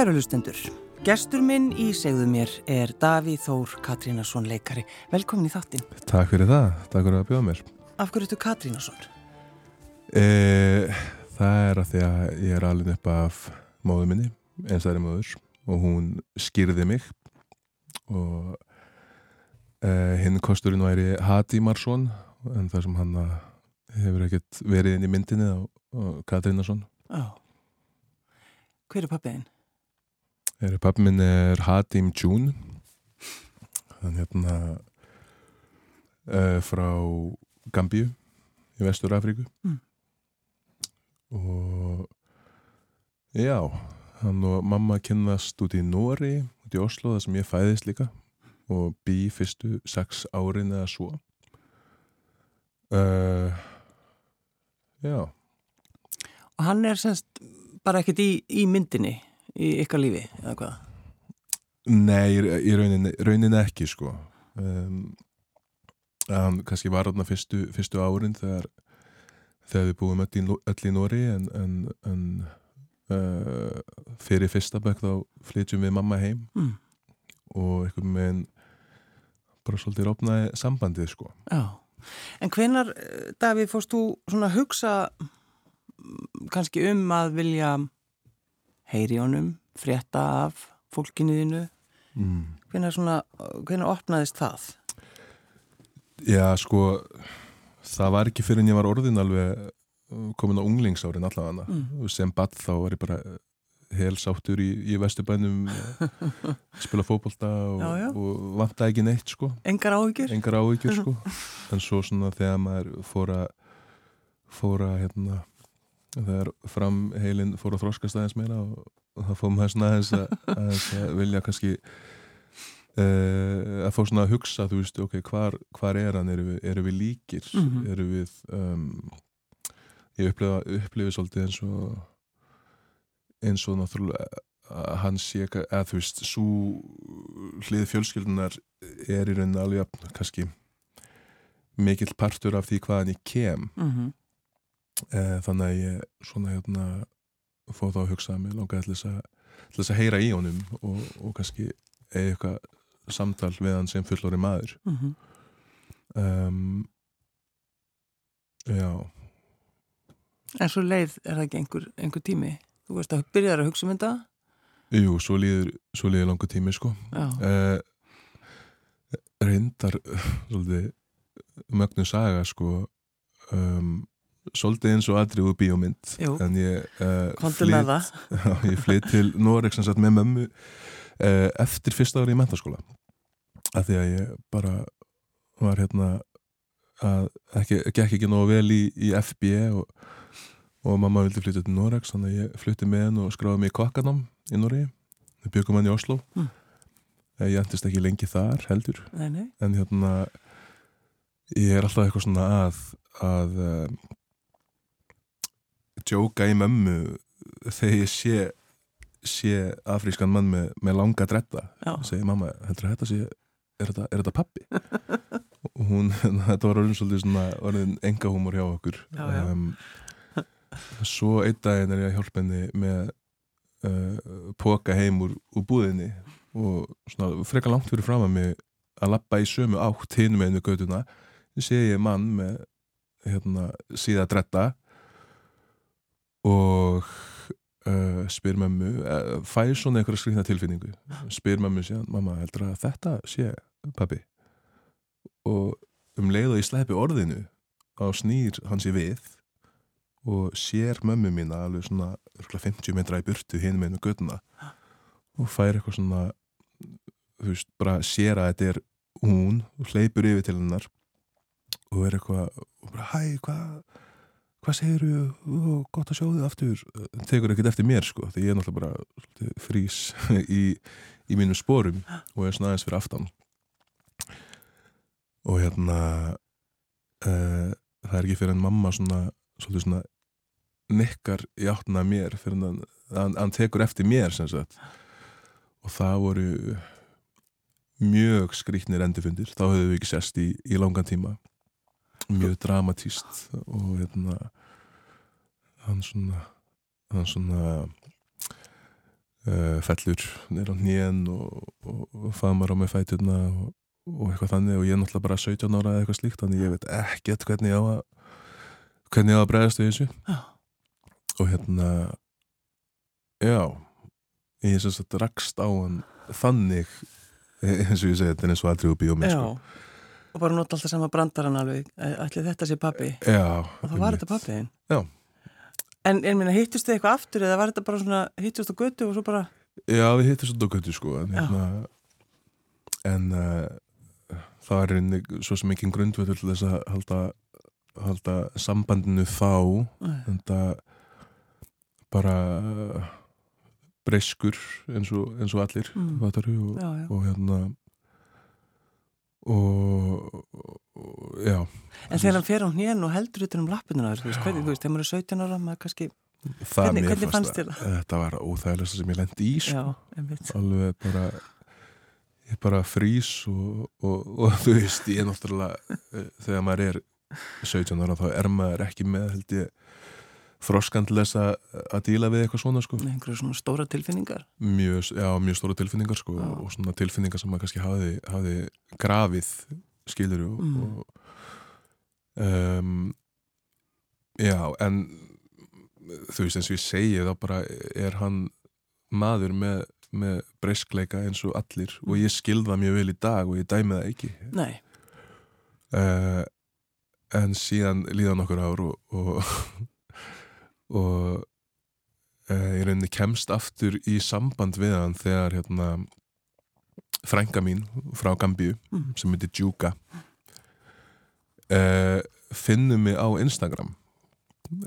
Kæru lustendur, gestur minn í segðu mér er Davíð Þór Katrínason leikari. Velkomin í þáttinn. Takk fyrir það, takk fyrir að bjóða mér. Af hverju ertu Katrínason? E, það er að því að ég er alveg upp af móðu minni, einstæðri móður og hún skýrði mig og e, hinn kosturinn væri Hati Marsson en það sem hann hefur ekkert verið inn í myndinni á Katrínason. Já. Hver er pappiðinn? Pappi minn er Hadim June hann hérna uh, frá Gambíu í Vestur Afríku mm. og já hann og mamma kynast út í Nóri út í Oslo þar sem ég fæðist líka. Og bý fyrstu sex árin eða svo. Uh, já. Og hann er semst bara ekkert í, í myndinni í ykkar lífi, eða hvað? Nei, í rauninni, rauninni ekki, sko. Um, hann kannski var þarna fyrstu, fyrstu árin þegar, þegar við búum öll í, öll í Nóri en, en, en uh, fyrir fyrsta bekk þá flytjum við mamma heim mm. og með einn bara svolítið rópnaði sambandið, sko. Já, en hvenar, eh, Davíð, fórst þú svona að hugsa kannski um að vilja heyri honum, frétta af fólkinuðinu mm. hvernig, svona, hvernig opnaðist það? Já, sko það var ekki fyrir en ég var orðin alveg uh, komin á unglingsárin allavega mm. sem badd þá var ég bara helsáttur í, í vestubænum spila fókbalta og, og vanta ekki neitt sko engar áhyggjur, engar áhyggjur sko. en svo svona þegar maður fóra fóra hérna þegar framheilin fór að þróskast aðeins meira og, og það fór maður svona aðeins að, aðeins að vilja kannski uh, að fór svona að hugsa þú veist, ok, hvar, hvar er hann? Eru við, eru við líkir? Mm -hmm. eru við um, ég upplifa, upplifi svolítið eins og eins og náttúrulega að hann sé að þú veist, svo hlið fjölskyldunar er í rauninni alveg kannski mikill partur af því hvaðan ég kem. Mm -hmm þannig að ég svona hérna fóð þá að hugsa að mér langaði til þess að, til þess að heyra í honum og, og kannski eða eitthvað samtal við hann sem fullori maður. Mm -hmm. um, Já. En svo leið er það ekki einhver, einhver tími? Þú veist að byrjar að hugsa um þetta? Jú, svo líður, svo líður langu tími sko. Uh, reyndar svolítið mögnu saga sko. Um, svolítið eins og aðriðu bíómynd. Jú, en ég uh, flytt ég flytt til Noreg sem sagt með mömmu uh, eftir fyrsta ári í mentaskóla af því að ég bara var hérna að ekki, gekk ekki nógu vel í, í FB og, og mamma vildi flytja til Noreg þannig að ég flytti með henn og skráði mig í kokkanám í Noregi. Við byggum hann í Oslo. Mm. ég endist ekki lengi þar heldur. Nei, nei. en hérna ég er alltaf eitthvað svona að að djóka í mömmu þegar ég sé, sé afrískan mann með, með langa dretta og segi mamma, heldur þetta sé er þetta, er þetta pappi? og hún, þetta var orðin svolítið svona orðin enga húmor hjá okkur. Já, já. Um, svo einn daginn er ég að hjálpa henni með uh, póka heim úr, úr búðinni og svona freka langt fyrir fram að mig að lappa í sömu átt hinn með hennu göduna sé ég mann með hérna, síða dretta og uh, spyr mömmu uh, fæði svona einhverja skrikna tilfinningu? Spyr mömmu síðan, mamma heldur að þetta sé pabbi? Og um leið og ég sleipi orðinu á snýr hans í við og sér mömmu mín alveg svona 50 metra í burtu hinn með hennu göduna og fær eitthvað svona þú veist, bara sér að þetta er hún og hleypur yfir til hennar og er eitthvað og bara hæ, hvað hvað segir þú, gott að sjá þið aftur. Það tekur ekkert eftir mér sko því ég er náttúrulega bara frís í, í mínum spórum og er svona aðeins fyrir aftan. Og hérna uh, það er ekki fyrir en mamma svona, svona, svona nekkar í áttuna mér fyrir hann, hann, hann tekur eftir mér sem sagt. Og það voru mjög skrítnir endufundir, þá höfðu við ekki sest í, í langan tíma mjög dramatíst og hérna hann svona hann svona uh, fellur nýr á nýjan og, og, og faðmar á mig fæturna og, og eitthvað þannig og ég er náttúrulega bara 17 ára eða eitthvað slíkt þannig ég veit ekkert hvernig ég á að hvernig ég á að bregðast þessu Já. og hérna já ég sem sagt rakst á hann þannig eins og ég segi, þetta er eins og aldrei úr bíómið sko. Og bara nota alltaf sama brandarann alveg, ætli þetta sé pappi já, og þá var þetta pappiðin. En, en minna, hittust þið eitthvað aftur eða var þetta bara svona, hittust á götu og svo bara Já, við hittum svolítið á göttu sko en, hérna, en uh, það er einnig svo sem ekki grundvöldur til þess að halda, halda sambandinu þá það bara breyskur eins og, eins og allir Mm. og, Já, já. og hérna og, og já. En þegar hann fer á hnén og heldur utan um lappinuna þú veist, hvernig, þú veist, þegar maður er 17 ára maður kannski, það Hvernig- hvernig fannst þér að- þetta var óþægilegsta sem ég lendi í sko. já, alveg bara ég bara frýs og, og, og þú veist, ég er náttúrulega eh, þegar maður er 17 ára þá er maður ekki með held ég þroskandles að díla við eitthvað svona sko einhverju svona stóra tilfinningar mjög, já, mjög stóra tilfinningar sko Já. og svona tilfinningar sem maður kannski hafi, hafi grafið skilur og, Mm. og um, já, en þú veist eins og ég segi þá bara er hann maður með, með breyskleika eins og allir og ég skilða mjög vel í dag og ég dæmi það ekki Nei, uh, en síðan líða nokkur ár og og, og uh, ég reyni kemst aftur í samband við hann þegar hérna frænka mín frá Gambíu Mm. sem heitir Djúka uh, finnum mig á Instagram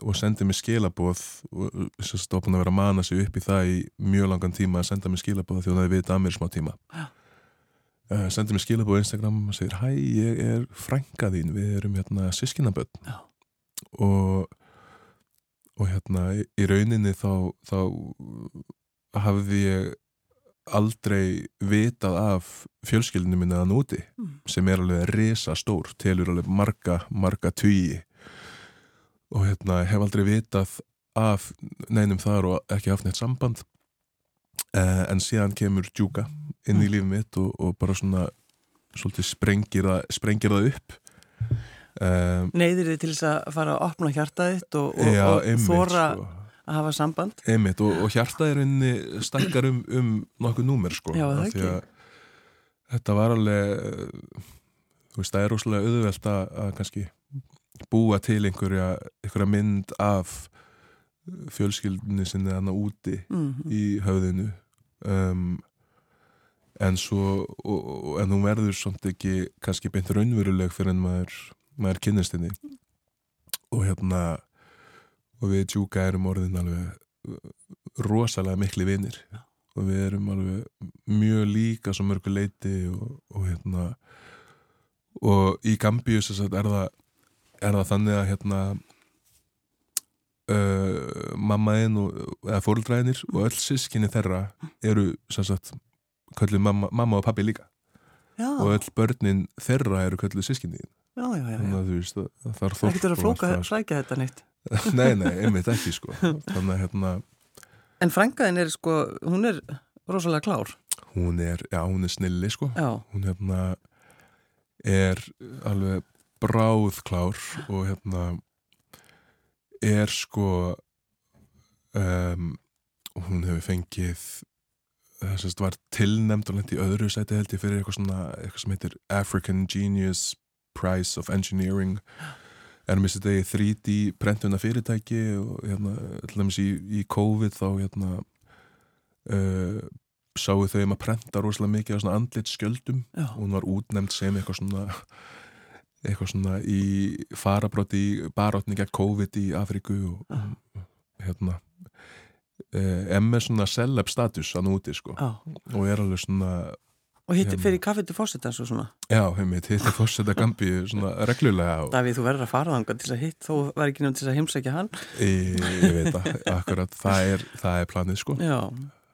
og sendi mig skilaboð og sérst opna að vera að mana sig upp í það í mjög langan tíma að senda mig skilaboð því hún hefði vitað að mér smá tíma Já. uh, sendi mig skilaboð á Instagram og segir hæ, ég er frænka þín við erum hérna sískinaböld Já. og og hérna í- rauninni þá, þá hafði ég aldrei vitað af fjölskyldinu minni að núti Mm. sem er alveg risa stór telur alveg marga, marga tugi. Og hérna hef aldrei vitað af neinum þar og ekki haft neitt samband. Uh, en síðan kemur Djúka inn í lífið mitt og, og bara svona svolítið sprengir það, sprengir það upp um, neyðir þið til þess að fara að opna hjartað þitt og, og, já, og einmitt þóra sko. að hafa samband? Einmitt, og, og hjarta er inni stakkar um, um nokkuð númer sko. Já, þetta var alveg uh, þú veist, það er rosalega auðvelt að, að kannski búa til einhverja, einhverja mynd af fjölskyldinni sinni þannig úti mm í höfðinu. Um, en svo en hún verður samt ekki kannski beint raunveruleg fyrir en maður, maður kynnist henni og hérna og við Djúka erum orðin alveg uh, rosalega mikli vinir Já. og við erum alveg mjög líka svo mörgu leiti og, og hérna og í Gambíu sem sagt er það er það þannig að hérna uh, mammaðinn eða fóruldræðinir og öll sískinni þeirra eru sagt mamma, mamma og pappi líka já, og öll börnin þeirra eru kölluð sískinni. Já, já, já, þannig að þú veist að það þarf það getur að flóka það, flækja þetta neitt. Sko. nei, nei, einmitt ekki sko. Þannig að hérna en frængaðin er sko, hún er rosalega klár. Hún er, já hún er snilli sko. Já, hún hérna er alveg bráðklár og hérna er sko um, hún hefur fengið þess að var tilnæmt og lent í öðru sæti held ég fyrir eitthvað svona eitthvað sem heitir African Genius Prize of Engineering. Er með sér degi 3D prentuna fyrirtæki og hérna í, í COVID þá hérna uh, sáu þau um að prenta rosalega mikið af svona andlit skjöldum. Já, hún var útnefnd sem eitthvað svona eitthvað svona í farabróti í barátni gegn COVID í Afríku og Já. hérna eh, er með svona celeb status að núti sko. Já. Og er alveg svona og hitt Hérna. fyrir kaffi til fósittans og svona já, heimitt, hitt er fórseta gambi svona reglulega og Davíð, þú verður að fara þangað til þess að hitt þó var ekki nefnt til þess að heimsækja hann ég, ég veit að akkurat það er, það er planið sko já,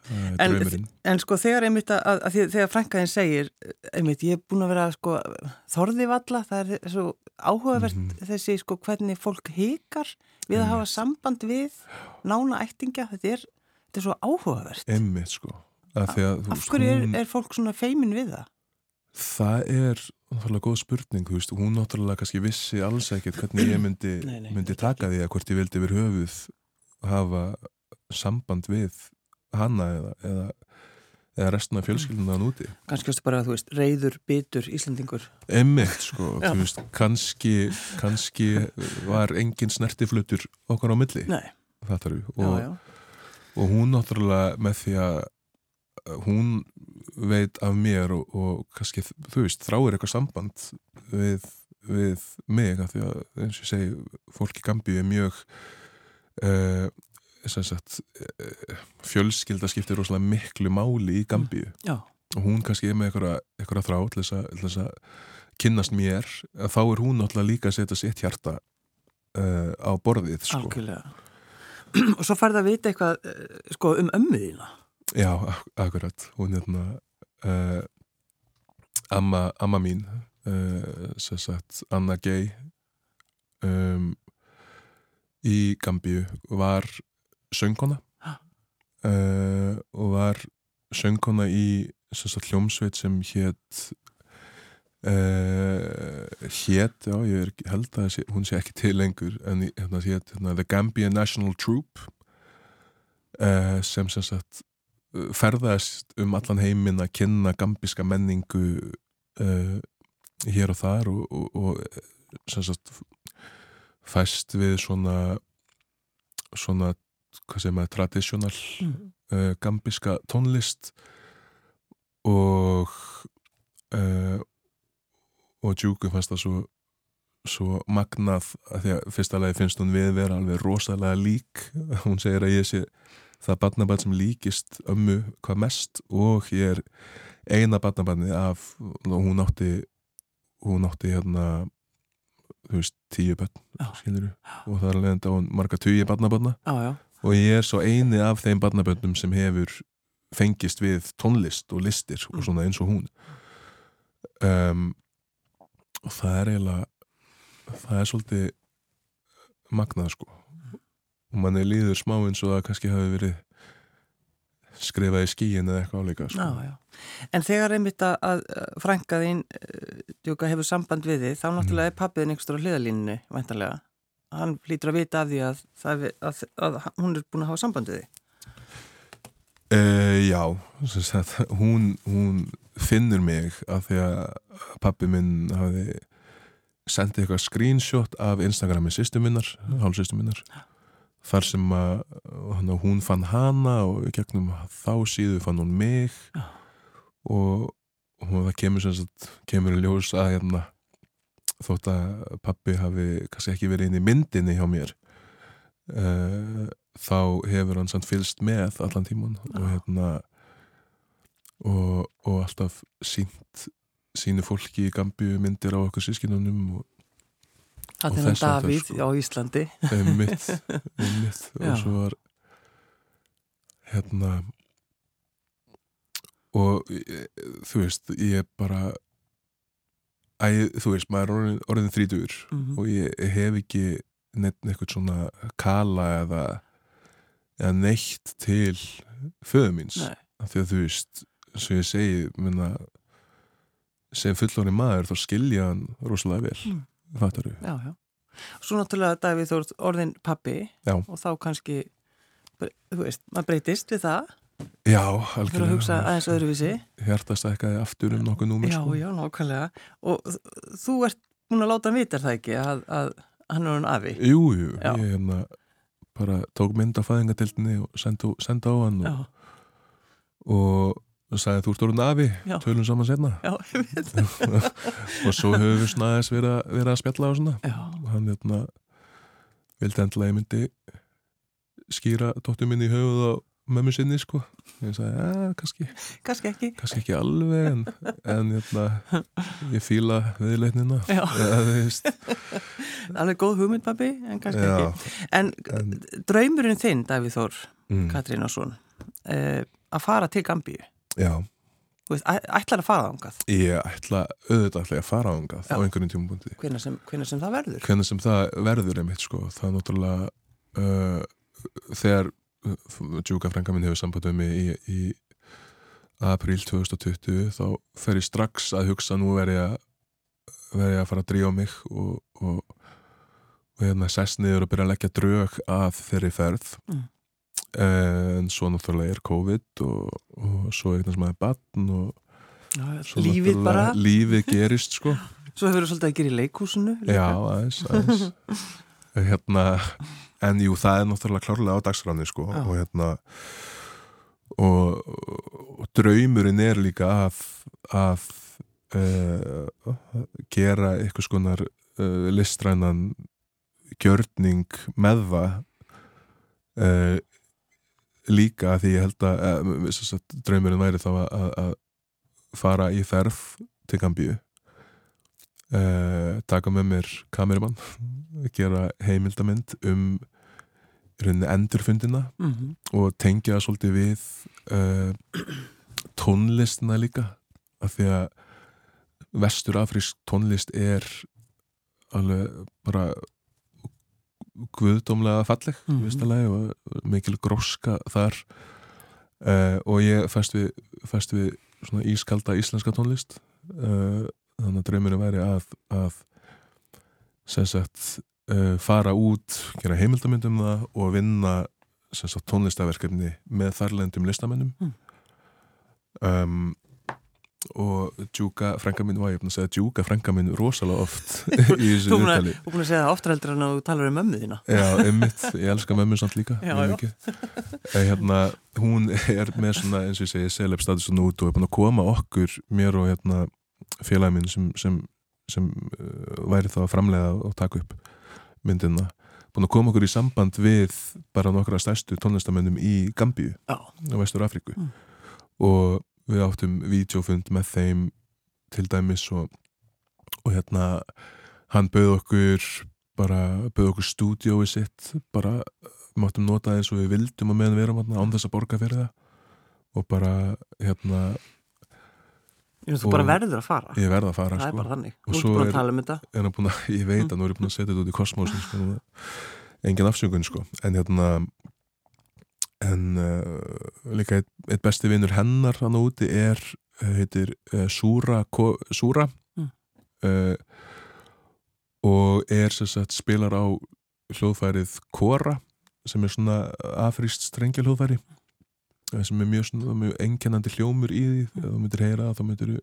Það En- en sko þegar einmitt að, að því, þegar frænkaðin segir einmitt, ég er búin að vera sko þorði valla, það er svo áhugavert Mhm. þessi sko hvernig fólk hikar við að hafa samband við nána ættingja, þetta er þetta er svo áhugavert. Einmitt sko. Af, að, Af hverju er, er fólk svona feimin við það? Það er náttúrulega góð spurning, þú veist, hún náttúrulega kannski vissi alls ekkert hvernig ég myndi, Nei, nei, myndi taka því að hvort ég vildi verið höfuð hafa samband við hana eða, eða, eða restina fjölskylduna hann úti. Kannski varstu bara, þú veist, reyður, bitur, Íslandingur. Emmitt, sko, þú veist, kannski, kannski var engin snertiflutur okkar á milli, Nei, þetta eru, já, og, og hún náttúrulega með því að hún veit af mér og, og kannski, þú veist, þráir eitthvað samband við, við mig, því að, eins og ég segi, fólk í Gambíu er mjög uh, sagt uh, fjölskylda skiptir rosalega miklu máli í Gambíu Já, og hún kannski er með eitthvað, eitthvað þrá til þess, að, til þess að kynnast mér þá er hún náttúrulega líka að setja sitt hjarta uh, á borðið sko. algjörlega. og svo færði að vita eitthvað, eh, sko, um ömmuðina. Já, ak akkurat. Hún er hérna uh, amma, amma mín uh, sem sagt Anna Gay um, í Gambíu var söngkona. Uh, og var söngkona í sem sagt hljómsveit sem hétt Uh, hét, já, ég er, held að sé, hún sé ekki til lengur en hérna hét hérna, The Gambian National Troop uh, sem sem sagt ferðast um allan heiminn að kynna gambíska menningu uh, hér og þar og, og, og eh, sagt fæst við svona svona, hvað segir maður, tradisjonal Mm. uh, gambíska tónlist og uh, og Djúku fannst það svo svo magnað að því að fyrsta lagi finnst hún við vera alveg rosalega lík hún segir að ég sé það barnabarn sem líkist ömmu hvað mest og ég er eina barnabarni af hún átti hún átti hérna þú veist, tíu börn Já. skilurðu, og það er alveg enda marga tugi barnabarna. Og ég er svo eini af þeim barnaböndum sem hefur fengist við tónlist og listir og svona eins og hún. Um, og það er eiginlega það er svolítið magnað sko og manni líður smá eins og það kannski hafi verið skrifað í skíin eða eitthvað áleika sko. já, já. En þegar einmitt að, að frænkaðinn djúka hefur samband við þið, þá náttúrulega er pappiðin einhverstur á hliðalínunni, væntanlega. Hann hlýtur að vita af því að, að, að, að hún er búin að hafa samband við þið. Uh, já, sem sagt, hún, hún finnur mig af því að pappi minn hafi sendið eitthvað screenshot af Instagrami sýstu minnar, hálfsýstu minnar þar sem að hann, hún fann hana og gegnum þá síðu fann hún mig Já. og, og það kemur sem sagt, kemur í ljós að hérna þótt að pappi hafi kannski ekki verið inn í myndinni hjá mér uh, þá hefur hann samt fylst með allan tíman og Já. hérna og, og alltaf sínt sínu fólki í Gambíu myndir á okkur sískinunum og Þess háttar, Davíð sko. á Íslandi. einmitt, einmitt og svo var hérna og e, þú veist, ég bara æ, þú veist, maður er orðin, orðin þrítur Mhm. og ég hef ekki neitt eitthvað svona kala eða, eða neitt til föðu míns Nei, af því að þú veist, svo ég segi minna, sem fullorinn maður þá skilja hann rosalega vel Mm. Fattar þú? já, já. Svo náttúrulega Davíð ert orðin pappi Já. og þá kannski, þú veist, maður breytist við það. Já, Þú fyrir að algjörlega hugsa aðeins öðruvísi. hjartastækkaði aftur um nokkuð númer Já, sko. já, nákvæmlega. Og þú ert búin að láta hann vita er það ekki að, að hann er hann afi. Jú, jú, Já. ég hérna bara tók mynd á fæðingatildinni og sendi á hann Já, og, og sagði þú ert orðin afi. Já. tölum saman setna já, og svo höfum við aðeins verið, að- verið að spjalla á svona. Já, og hann hérna vildi endilega ég myndi skýra dóttur minni í höfuð á mömmu sinni sko. Ég sagði, ja, kannski, kannski ekki. kannski ekki alveg en, en hérna ég fíla viðleitnina Já. Alveg góð hugmynd, pappi, en kannski já, ekki. En, en, draumurinn þinn, Davíð Þór, mm, Katrínarsson, uh, að fara til Gambíu, já veist, ætlar að fara þangað, Ég ætla auðvitað ætla að fara á hangað á Já. einhverjum tímapunkti. hvenær sem, sem það verður. Hvernig sem það verður einmitt sko, það er náttúrulega uh, þegar Djúka frænga minn hefur samband um mig í, í april 2020 þá fer ég strax að hugsa nú verð ég verð ég að fara að drífa mig og, og, og hérna sest niður og byrja að leggja drög að þeirri ferð Mm. En svo náttúrulega er COVID og, og svo er eitthvað sem aðeins batn og Já, svo lífið bara lífið gerist sko Svo hefur þú svolítið að gera í leikhúsinu líka. Já, aðeins, aðeins. hérna, en jú, það er náttúrulega klárlega á dagsranni sko Já. og hérna og, og draumurinn er líka að að uh, gera eitthvað skonar uh, listrænan gjörning með það uh, líka því ég held að uh, sagt, draumurinn væri þá að, að, að fara í ferð til Gambíu uh, taka með mér kameramann gera heimildamind um endurfundina Mhm. og tengja það svolítið við uh, tónlistina líka af því að vestur afrísk tónlist er alveg bara guðdómlega falleg mm -hmm. og mikil gróska þar uh, og ég fæst við, fæst við svona ískalda íslenska tónlist uh, þannig að drauminu væri að, að sagt uh, fara út, gera heimildamöndum það og vinna sagt tónlistaverkefni með þarlendum listamennum Mm. um, og djúka frænka minn var ég að segja djúka frænka minn rosalega oft í þessu viðtali þú búin að segja það oftar heldur en að þú talar um mömmu þína. Já, einmitt, ég elska mömmu samt líka Já, hérna, hún er með svona, eins og ég segi, celeb statusun út og er búin að koma okkur, mér og hérna félagi minn sem, sem, sem uh, væri þá að framlega og taka upp myndina. Búin að koma okkur í samband við bara nokkra stærstu tónlistamennum í Gambíu Já, á Vestur Afríku Mm. og við áttum vídeofund með þeim til dæmis og, og hérna hann bauð okkur bara bauð okkur stúdiói sitt bara máttum nota það eins og við vildum að meðan við erum þarna án þess að borga fyrir það. Og bara hérna ég veist þú bara verður að fara. Ég verð að fara Það er sko. bara þannig. Og Þú ert svo búin er- að tala um þetta. búin að, ég veit að nú er ég búin að setja þetta út í kosmosin sko, engin afsökun sko. En hérna en uh, líka eitt, eitt besti vinnur hennar hann úti er uh, heitir uh, Súra Ko, Súra Mm. uh, og er sem sagt spilar á hljóðfærið Kora sem er svona afríst strengja hljóðfæri sem er mjög, svona, mjög einkennandi hljómur í því þegar þú myndir heyra þá myndir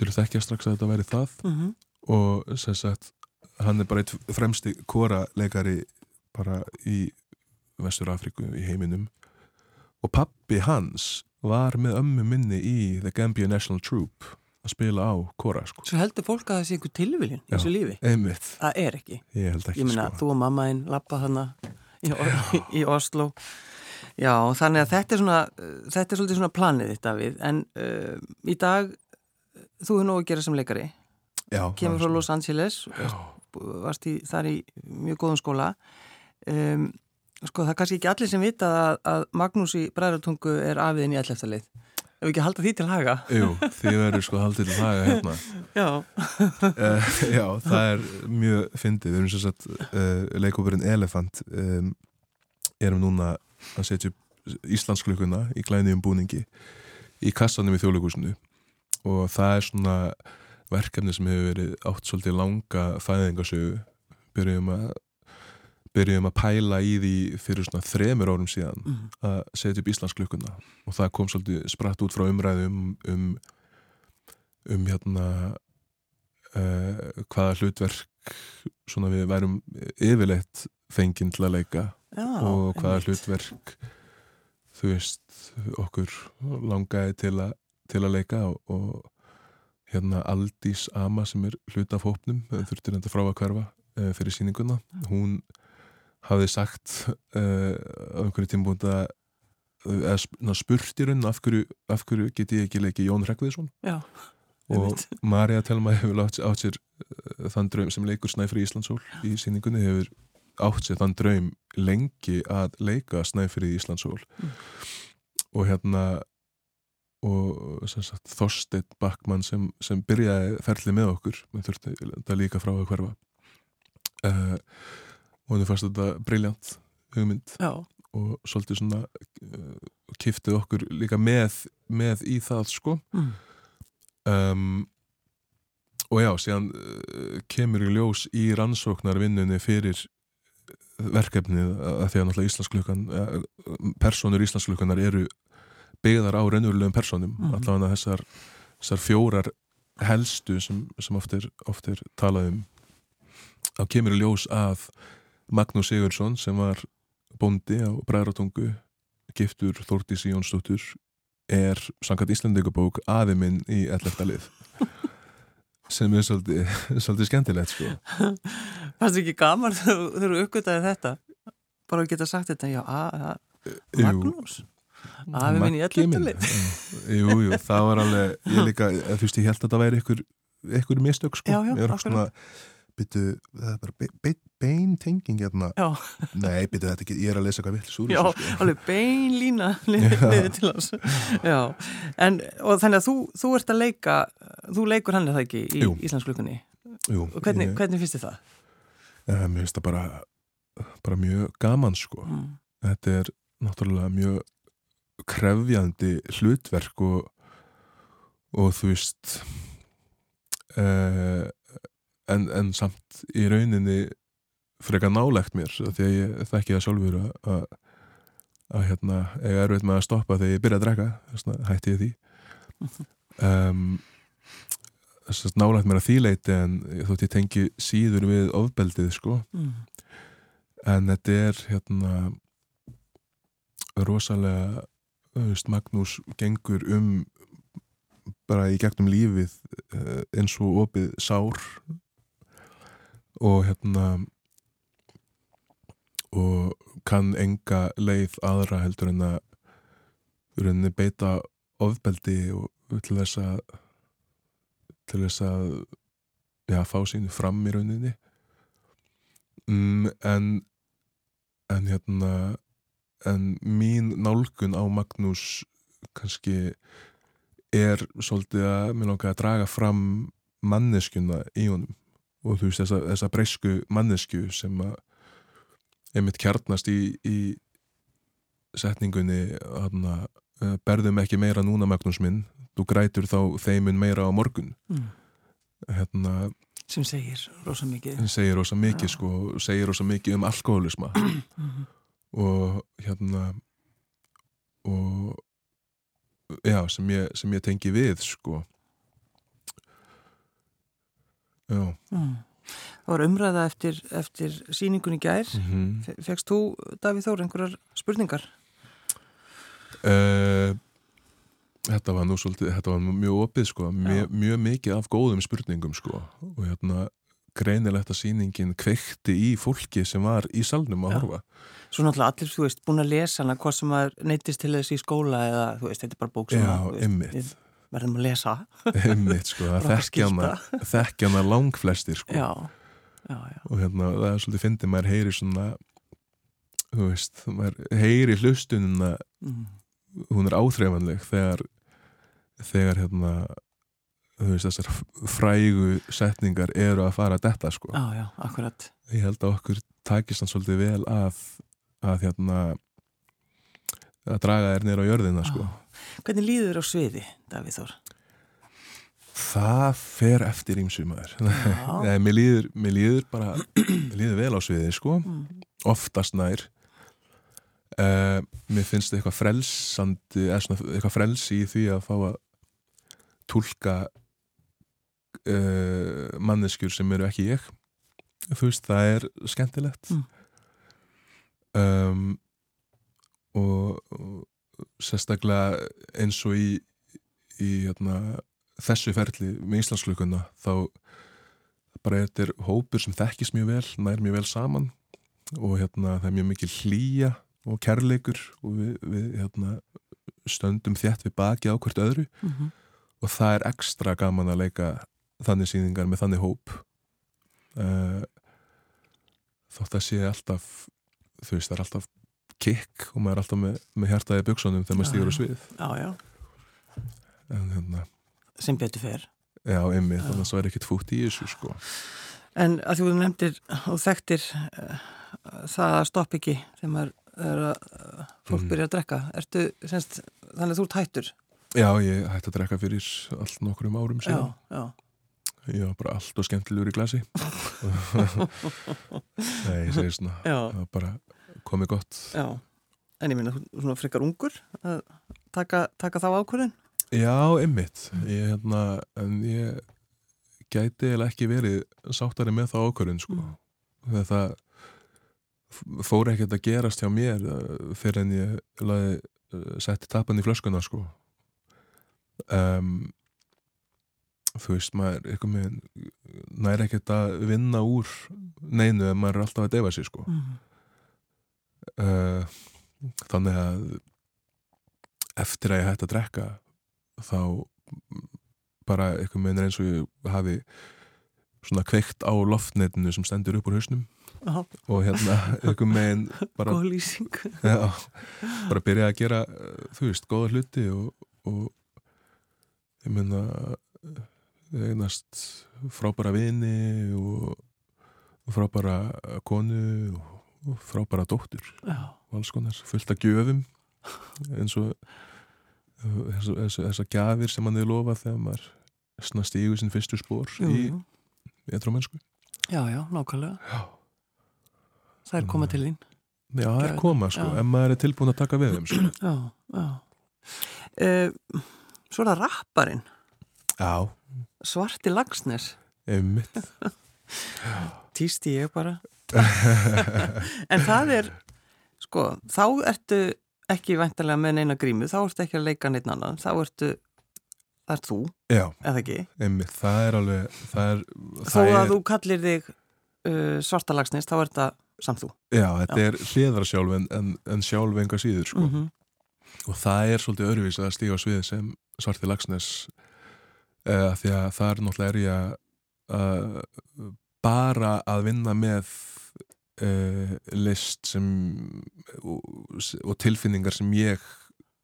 þú þekkja strax að þetta væri það mm -hmm. og sem sagt hann er bara eitt fremsti kora leikari bara í Vestur Afríku í heiminum. Og pappi hans var með ömmu minni í The Gambia National Troop að spila á kora sko. Svo heldur fólk að það sé ykkur tilviljun í þessu lífi? einmitt, Það er ekki. Ég held ekki Ég meina, sko. þú og mamma einn lappa þarna í, í Oslo Já, þannig að þetta er svona þetta er svolítið svona planið þitt, Davíð. En uh, í dag þú hefur nógu að gera sem leikari. Já, kemur frá Los Angeles Já, varst í, þar í mjög góðum skóla. Um, sko það er kannski ekki allir sem vita að, að Magnús í Bræðartungu er afiðin í elleftalið. Ef við ekki halda því til haga. Jú, þið verður sko haldið til það hérna. Já, uh, Já, það er mjög fyndið, við erum sem sagt uh, leikópurinn Elefant um, erum núna að setja upp Íslandsklukuna í glæniðum búningi í kassanum í þjóðleikúsinu og það er svona verkefni sem hefur verið átt svolítið langa fæðingasögu byrjum að byrjum að pæla í því fyrir svona þremur árum síðan mm. að setja upp Íslandsklukkuna. Og það kom svolítið spratt út frá umræðum um, um, um hérna uh, hvaða hlutverk svona við værum yfirleitt fenginn til að leika Já, og hvaða hlutverk þú veist okkur langaði til, a, til að leika og, og hérna Aldís Ama sem er hlut af hópnum þurftir þetta frá að hverfa uh, fyrir sýninguna. Hún hafði sagt uh, á einhverju tímbúnd að eða ná, spurt í raun af hverju, af hverju get ég ekki leikið Jón Hreggviðsson Já, og. Marja Telma hefur átt, átt sér uh, þann draum sem leikur Snæfri Íslandsól í sýningunni hefur átt sér þann draum lengi að leika Snæfri Íslandsól Mm. og hérna og Þorsteinn Backmann sem, sem byrjaði ferlið með okkur þurfti þetta líka frá að hverfa uh, og henni fannst þetta briljant hugmynd Já, og svolítið svona uh, kiftið okkur líka með, með í það sko mm. um, og já, síðan uh, kemur í ljós í rannsóknarvinnunni fyrir verkefnið að því að náttúrulega Íslandsklukkan personur Íslandsklukkanar eru byggðar á raunverulegum personum Mhm. allavega þessar, þessar fjórar helstu sem, sem oft er, er talað um þá kemur í ljós að Magnús Sigurðsson sem var bóndi á Bræðratungu giftur Þórdísi Jónsdóttur er sangat Íslandingabók aði minn í 11. lið sem er svolítið, svolítið skemmtilegt sko. Fannst ekki gaman þegar þú uppgötaði þetta? Bara að geta sagt þetta, já, að, að, Magnús Afi minn í Maggi minn. 11. lið. Já. Jú, jú, það var alveg ég líka, þú veist, ég held að það væri ykkur ykkur mistök sko Já, já, svona, byttu, það er bara be, be, bein tenging hérna. Já, Nei, byttu þetta ekki, ég er að lesa vill súr já, alveg bein lína liðið til hans. Já, en og þannig að þú, þú ert að leika þú leikur hann er það ekki í Jú. Íslandsklukkunni Jú, og hvernig, ég, hvernig finnst þið það? eh, Mér finnst það bara bara mjög gaman sko. Mm. þetta er náttúrulega mjög krefjandi hlutverk og, og þú veist uh, en, en samt í rauninni frekar nálegt mér því að ég þekki það sjálfur að, að, hérna, ég er veit með að stoppa þegar ég byrja að drekka þess vegna hætti ég því. Um, þess að nálegt mér að því leiti en þótt ég tengi síður við ofbeldið sko. Mm. en þetta er hérna rosalega veist, Magnús gengur um bara í gegnum lífið eh, eins og opið sár og hérna og kann enga leið aðra heldur en að rauninni beita ofbeldi til þess að til þess að já, fá sínu fram í rauninni. Mm, en en hérna en mín nálgun á Magnús kannski er svolítið að mér langar að draga fram manneskjuna í honum og þú veist þessa, þessa breysku mannesku sem að einmitt kjarnast í, í setningunni hana, berðum ekki meira núna Magnús minn, þú grætur þá þeimun meira á morgun Mm. hérna, sem segir rosa mikið hann segir rosa mikið Já. sko, segir rosa mikið um alkoholisma Mhm. og hérna og já, sem ég, sem ég tengi við sko Mm. Það var umræða eftir, eftir síningun í gær. Mm Fe- Fegst þú, Davíð Þór, einhverjar spurningar? uh, þetta var nú svolítið, þetta var mjög opið sko, mjög, mjög mikið af góðum spurningum sko. Og hérna greinilegt að sýningin kveikti í fólki sem var í salnum að Já. horfa. Svo náttúrulega allir, þú veist, búin að lesa hana hvað sem maður neytist til þess í skóla eða, þú veist, þetta er bara bók sem já, að, verðum að lesa. Einmitt sko, það þekkja hana langflestir sko. Já, já, já. Og hérna það er svolítið fyndið maður heyri svona þú veist, maður heyri hlustunina mm. hún er áþreifanleg þegar þegar hérna þú veist þessar frægu setningar eru að fara að detta sko. Já, já, akkurat. Ég held að okkur takist hann svolítið vel að að hérna að draga þér nýra á jörðina sko. Hvernig líður á sviði, Davíð Þór? það fer eftir. Nei, mér líður, mér líður bara mér líður vel á sviði sko Mm. oftast nær uh, mér finnst eitthvað frelsandi eitthvað frelsi í því að fá að tólka uh, manneskjur sem eru ekki ég þú veist, það er skemmtilegt Mm. um, og, og sérstaklega eins og í, í hérna, þessu ferli með Íslandsklukuna þá bara þetta er hópur sem þekkist mjög vel, nær mjög vel saman og hérna það er mjög mikil hlýja og kærleikur og við, við hérna, stöndum þétt við baki á hvert öðru Mm og það er ekstra gaman að leika þannig síningar með þannig hóp. Uh, þótt að sé alltaf þú veist það er alltaf kikk og maður er alltaf með, með hjartaði buksunum þegar maður Já, stígur á já. svið. Já, já, en hérna, sem betur fer. Já, einmitt Já. þannig að það er ekkert fútt í þessu sko. En að þú nefndir og þekktir uh, það stopp ekki þegar maður er að fólk Mm. byrja að drekka. Ertu, semst, þannig að þú ert hættur? Já, ég hætti að drekka fyrir allt nokkrum árum Já, síðan. já, Ég var bara allt og skemmtilegur í glasi. Nei, ég segi svona já, bara komið gott já En ég minna, svona frekar ungur að taka, taka þá ákvörðin Já, einmitt ég, hérna, ég gæti eða ekki verið sáttari með það ákvörðin sko. Mm. það fór ekkert að gerast hjá mér uh, fyrir en ég laði, uh, setti tapan í flöskuna sko. um, þú veist maður næri ekkert að vinna úr neinu en maður er alltaf að deyfa sig sko. mm. Uh, þannig að eftir að ég hætti að drekka þá bara eitthvað með eins og ég hafi svona kveikt á loftnetinu sem stendur upp úr hausnum. Já, og hérna eitthvað með bara, já, bara byrja að gera uh, þú veist, góða hluti og, og ég meina eignast frábæra vini og frábæra konu og, og frábæra dóttur. Og alls konar, fullt af gjöfum eins og þessar gjafir sem hann er lofað þegar maður svona stígur sinn fyrstu spór í jú. etrómennsku já, já, nákvæmlega. Já, Það er koma til þín. Já það er koma sko, já. en maður er tilbúin að taka við þeim sko. Já, já. Uh, Svo er það rapparinn. Já, Svarti Lagsnes Týsti ég bara En það er sko, þá ertu ekki væntalega með neina grímu, þá ertu ekki að leika neitt annan, þá ertu það ert þú, Já, eða ekki? Einmitt, það er alveg það er, þó það að er, þú kallir þig uh, svarta lagsnist, þá er þetta samt þú. Já, þetta er hliðarsjálf en, en, en sjálf enga síður sko. -hmm. og það er svolítið öðruvís að stíga á svið sem Svarti Lagsnes uh, því að það er náttúrulega er ég að uh, bara að vinna með uh, list sem og, og tilfinningar sem ég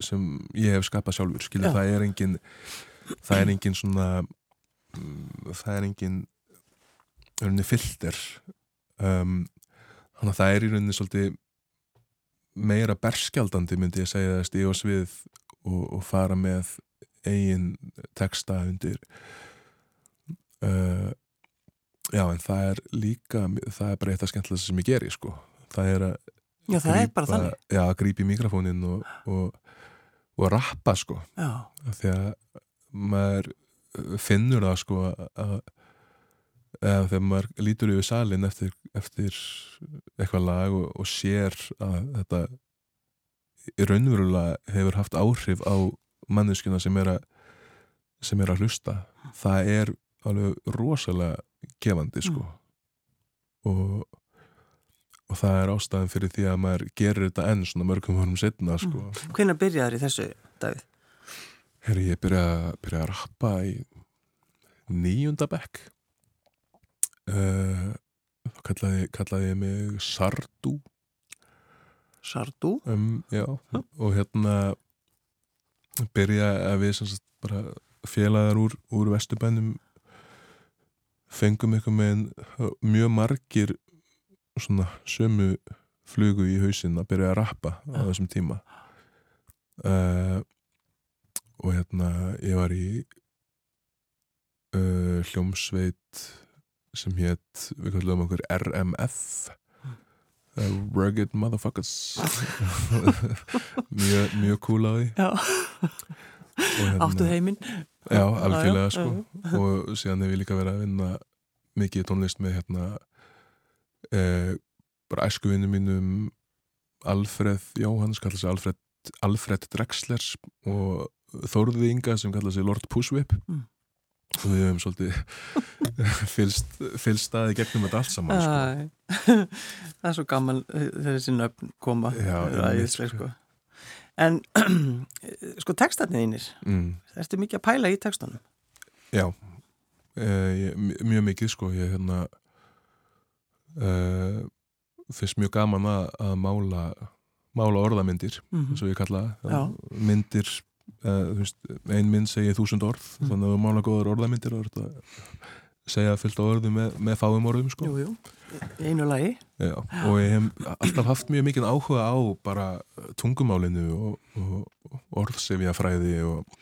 sem ég hef skapað sjálfur skilja, það er engin það er engin svona mm, það er engin rauninni filter um, þannig að það er í rauninni svolítið meira berskjaldandi myndi ég segja að stíga á svið og, og fara með eigin texta undir uh, já en það er líka það er bara eitt af skemmtilegast sem ég geri sko. Það er að Já, það er bara þannig. Já, að grípa í mikrofónin og, og, og rappa sko. Já, að maður uh, finnur það sko að eða þegar maður lítur yfir salin eftir, eftir eitthvað lag og, og sér að þetta í raunverulega hefur haft áhrif á manneskjuna sem er að sem er að hlusta það er alveg rosalega gefandi sko. Og, og það er ástæðan fyrir því að maður gerir þetta enn svona mörgum vorum setna sko. Hvenær byrjaður í þessu, Davíð? Herri, ég byrja, byrja að rappa í níunda bekk. Uh, þá kallaði, kallaði ég mig Sardu Sardu? um, já, og hérna byrja að við sem sagt bara félagar úr, úr vesturbænum fengum eitthvað með mjög margir svona sömu flugu í hausinn að byrja að rappa á Já. þessum tíma. Uh, og hérna ég var í uh, hljómsveit sem hétt, við kallum okkur RMF uh, Rugged Motherfuckers. Mjög, mjög cool á því. Já, hérna- áttu heiminn Já, algjörlega Já, já, sko og síðan hef ég líka verið að vinna mikið tónlist með hérna eh, bara æskuvinnu mínum Alfred Jóhanns kallar sig Alfred, Alfred Drexler og Þórði Inga sem kallar sig Lord Pushwhip Mm. og við hefum svolítið fylst, fylst staði gegnum þetta allt saman sko. Það er svo gaman þegar þessi nöfn koma Já, Það er æðisleg, sko. En sko textarnir þínir mm. Ertu mikið að pæla í textunum? Já, mj- mjög mikið sko, ég hérna uh, finnst mjög gaman að, að mála, mála orðamyndir, Mm eins og ég kalla það. Myndir, þú veist, ein mynd segir þúsund orð, Mm. þannig að þú mála góðar orðamyndir og þetta segja fyllt á orðum með, með fáum orðum sko. Jú, jú, einu lagi Já, og ég hef alltaf haft mjög mikið áhuga á bara tungumálinu og, og orðsefjafræði og,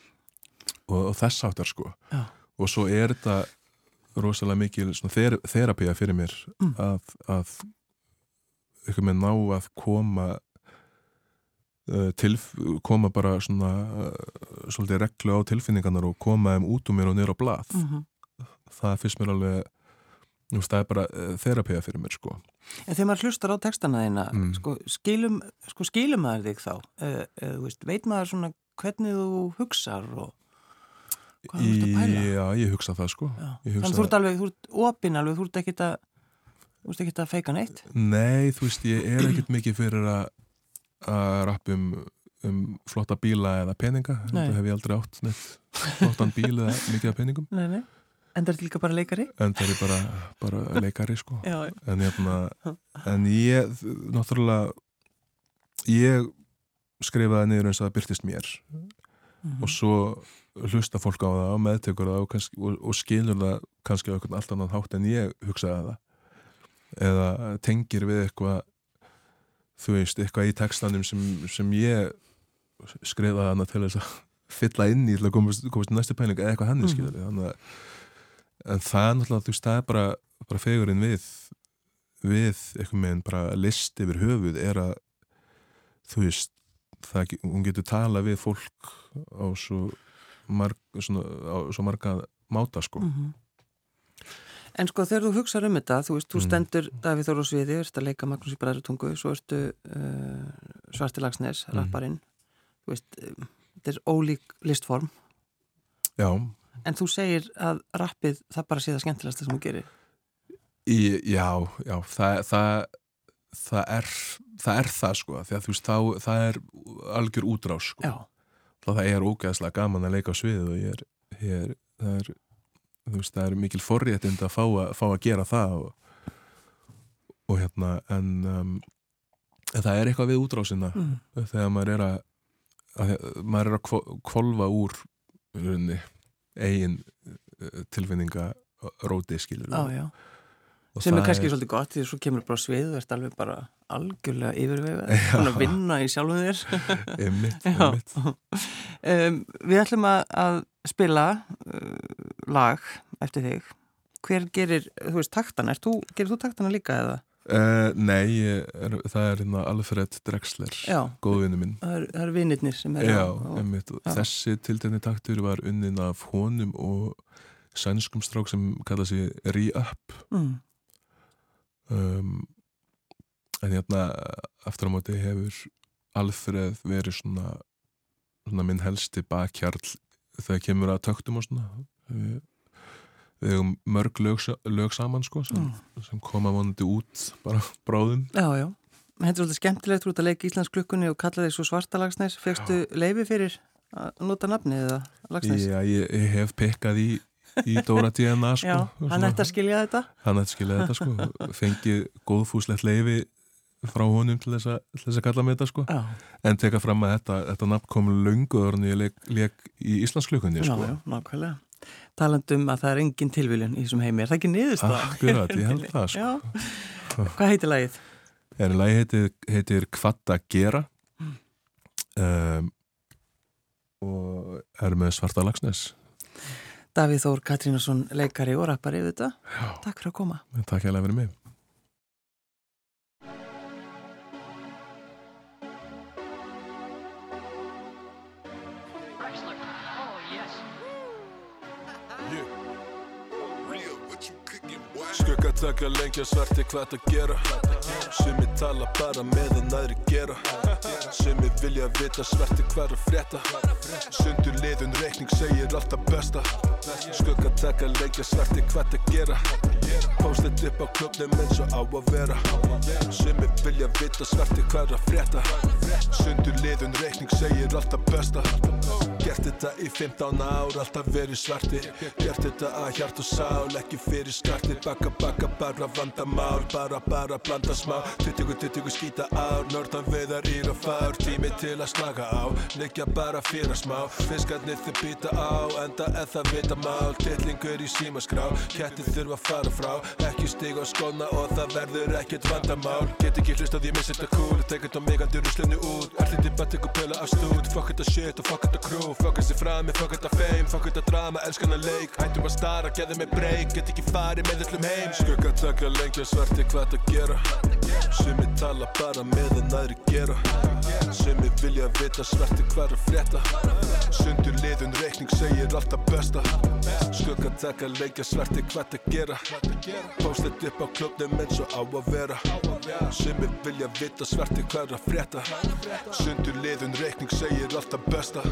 og, og þess áttar sko Já. og svo er þetta rosalega mikil þer, þerapía fyrir mér Mm. að, að ykkur með ná að koma uh, tilf, koma bara svona uh, svolítið reglu á tilfinningarnar og koma þeim út um mér og niður á blað mm það finnst mér alveg veist, það er bara uh, þerapía fyrir mér sko. En þegar maður hlustar á textana þína Mm. sko, skilum, sko skilum maður þig þá? Uh, uh, veist, veit maður svona hvernig þú hugsar og hvað þú ert að pæla? Já, ég hugsa það sko. Hugsa Þannig þú ert alveg, þú ert opinn alveg, þú ert ekkit að þú ert ekkit að feika neitt? Nei, þú veist, ég er ekkert mikið fyrir að að rappa um, flotta bíla eða peninga. Nei. þetta hef ég aldrei átt neitt flottan bíl eða mikið af peningum. Nei, nei En það er líka bara leikari en það er bara, bara leikari sko Já, en, jafna, en ég náttúrulega ég skrifaði niður eins og það byrtist mér Mhm. og svo hlusta fólk á það og meðtekur það og, kannski, og, og skilur það kannski á einhvern allt annan hátt en ég hugsaði það eða tengir við eitthvað þú veist, eitthvað í textanum sem, sem ég skrifaði hana til þess að fylla inn í til að komast, komast næstu pæling eða eitthvað hann Mhm. mm. skilur þannig að en það er náttúrulega, þú veist, það er bara, bara fegurinn við við eitthvað með bara list yfir höfuð er að þú veist, það, hún getur tala við fólk á svo, marg, svona, á svo marga máta sko Mhm. En sko þegar þú hugsaður um þetta, þú veist, þú Mm. stendur Davíð Þór og Sviði, ert að leika Magnús í Bræðrutungu, svo ertu uh, Svarti Lagsnes, Mm. rapparinn, þú veist, um, þetta er ólík listform, Já, en þú segir að rappið það bara sé það skemmtilegasta sem þú gerir. í, já, já það, það, það er það er það sko, því að þú veist þá, það er algjör útrás sko Já, það er ógeðslega gaman að leika á svið og ég er, ég er, það er þú veist, það er mikil forréttind að fá að, fá að gera það og, og hérna en, um, en það er eitthvað við útrásina mm. þegar maður er að, að maður er að kvo- kvolfa úr í rauninni, eigin uh, tilfinninga róti skilur. Og Sem er kannski svolítið gott, því að svo kemur bara svið, þú ert alveg bara algjörlega yfirvegað, að vinna í sjálfum þér. einmitt, einmitt. Um, við ætlum að, að spila uh, lag eftir þig. Hver gerir, þú veist, taktana? Er þú, gerir þú taktana líka eða? Uh, nei, er, það er hérna Alfred Drexler, Já. góðvinnu minn Það eru er vinnirnir sem er Já, á. einmitt, og já. þessi tiltegni taktur var unnin af honum og sænskum strák sem kalla sig Re-Up Mm. um, en hérna aftur á móti hefur Alfred verið svona, svona minn helsti bakkjarl þegar kemur að töktum og svona við, hefum mörg lög, lög saman sko sem, Mm. sem koma vonandi út bara bráðum Já, já. Þetta er svolítið skemmtilegt, þú ert að leika Íslands klukkunni og kalla þig svo svarta lagsnes. Fegstu leifi fyrir að nota nafnið eða lagsnes? Já, ég, ég hef pekkað í, í Dóra DNA sko Já, og hann svona- ætti að skilja þetta. hann ætti skilja þetta sko fengið góðfúslegt leifi frá honum til þess að, að kalla með þetta sko Já, en teka fram að þetta, þetta nafn kom löngu orðin ég leik, leik í Íslandsklukkunni já, sko já, nákvæmlega. Talandum að það er engin tilviljun í þessum heimi. Er það ekki niðurst það? Akkurat, ég held það sko. Hvað heitir lagið? En lagi heitir, heitir Kvatta Gera um, og er með svarta lagsnes Davíð Þór Katrínason, leikari og rappari við þetta. Já, Takk fyrir að koma. takk fyrir mig Skugga taka lengja svarti hvað að gera? Sumi tala bara meðan aðri gera. Sumi vilja vita svarti hvað að frétta? Sundur liðun reikning segir alltaf besta. Skugga taka lengja svarti hvað að gera? Póstið upp á klubnum eins og á að vera. Sumi vilja vita svarti hvað að frétta? Sundur liðun reikning segir alltaf besta Gert þetta í 15 ár, alltaf verið svarti Gert þetta að hjart og sál, ekki fyrir skarti Bakka, bakka, bara vandamál Bara, bara, blanda smá. Tuttugu, tuttugu skýta ár Norðan veiðar ír og fár. Tími til að slaka á Liggja bara fyrir smá. Fiskarnir þið býta á Enda eða vita mál Tillingur í símaskrá Kettir þurfa að fara frá. Ekki stig á skóna og það verður ekkert vandamál. Get ekki hlust að ég missi þetta cool. Tek þetta mig andur ruslunni út. Allir til bara tekur pöla af stúd. Fuck þetta shit og fuck þetta crew Fuck þessi frami, fuck þetta fame Fuck þetta drama, elskan að leik. Hættum að stara, geði mig break Get ekki farið með öllum heim. Skugga taka lengja svarti hvað það gera. Sumi tala bara meðan aðri gera Sumi vilja vita svarti hvað er að frétta. Sundur liðun reikning segir alltaf besta. Skugga taka lengja svarti hvað það gera? Póstið upp á klubnum eins og á að vera. Sumi vilja vita svarti hvað er að frétta. Sundur liðun reikning segir alltaf besta.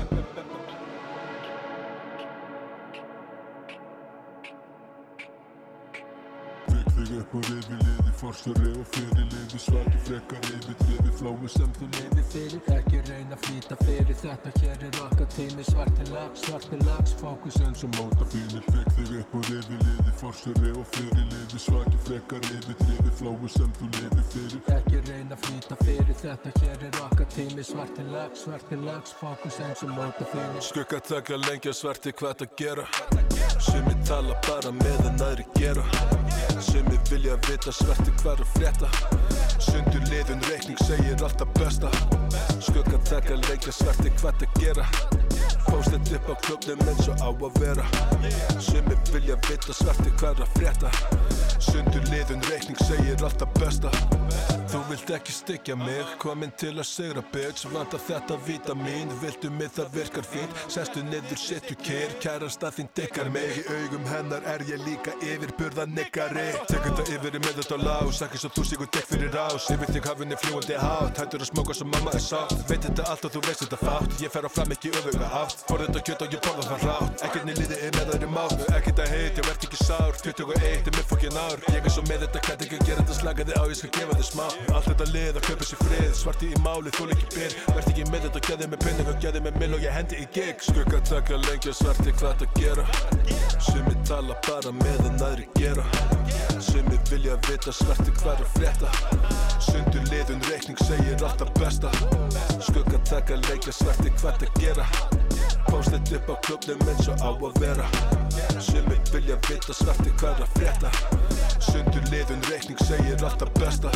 Vekk þig upp og rifi liði Forsari og fyrir liði Svaki frekar rifi Trifi flói sem þú lifi fyrir. Ekki reyna að flýta fyrir Þetta hér er okkar tími Svarti lags, svarti lags Fókus En svo móta fínir Vekk þig upp og rifi liði Forsari og fyrir liði Svaki frekar rifi Trifi flói sem þú lifi fyrir. Ekki reyna að flýta fyrir Þetta hér er okkar tími Svarti lags, svarti lags Fókus eins og móta fyrir Skugga taka lengja svarti hvað það gera Sumi tala bara meðan aðri gera. Sumi vilja vita svarti hvað er að frétta. Sundur liðun reikning segir alltaf besta. Skugga taka lengja svarti hvað það gera. Póstið upp á klubnum eins og á að vera. Sumi vilja vita svarti hvað er að frétta. Sundur liðun reikning segir alltaf besta Þú vilt ekki styggja mig, komin til að segra bitch. Vanda þetta vítamin, viltu mig það virkar fínt. Sestu niður, setju kér, kærasta þín dikkar mig. Í augum hennar er ég líka yfirburða nikkari. Tekur það yfir í með þetta lás, ekki svo þú sigur dekk fyrir rás. Yfir þig hafinni fljúandi hátt, hættur að smóka sem mamma er sátt. Veit þetta allt og þú veist þetta fátt, ég fer á fram ekki öfuga átt Fór þetta kjöt og ég borða það rátt, ekkert liði er með þær í mátt Ekkert að heit, ég verð ekki sár, 21 er mér fokkin ár. Ég er svo með þetta, hvað ekki að gera þetta slagaði á, ég skal gefa þið smá Allt þetta lið að kaupa sér frið. Svarti í máli, þú líki byr Verð ekki með þetta, gæði með penning og gæði með mill og ég hendi í gig. Skugga taka lengja svarti hvað það gera. Sumi tala bara meðan aðri gera. Sumi vilja vita svarti hvað er frétta. Sundur liðun reikning segir alltaf besta. Skugga taka lengja svarti hvað það gera. Póstið upp á klubnum eins og á að vera. Sumi vilja vita svarti hvað er frétta. Sundur liðun reikning segir alltaf besta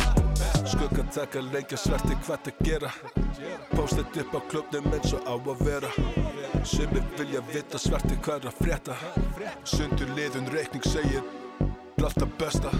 Skugga taka lengja svarti hvað það gera? Póstið upp á klubnum eins og á að vera. Sumi vilja vita svarti hvað er að frétta? Sundur liðun reikning segir alltaf besta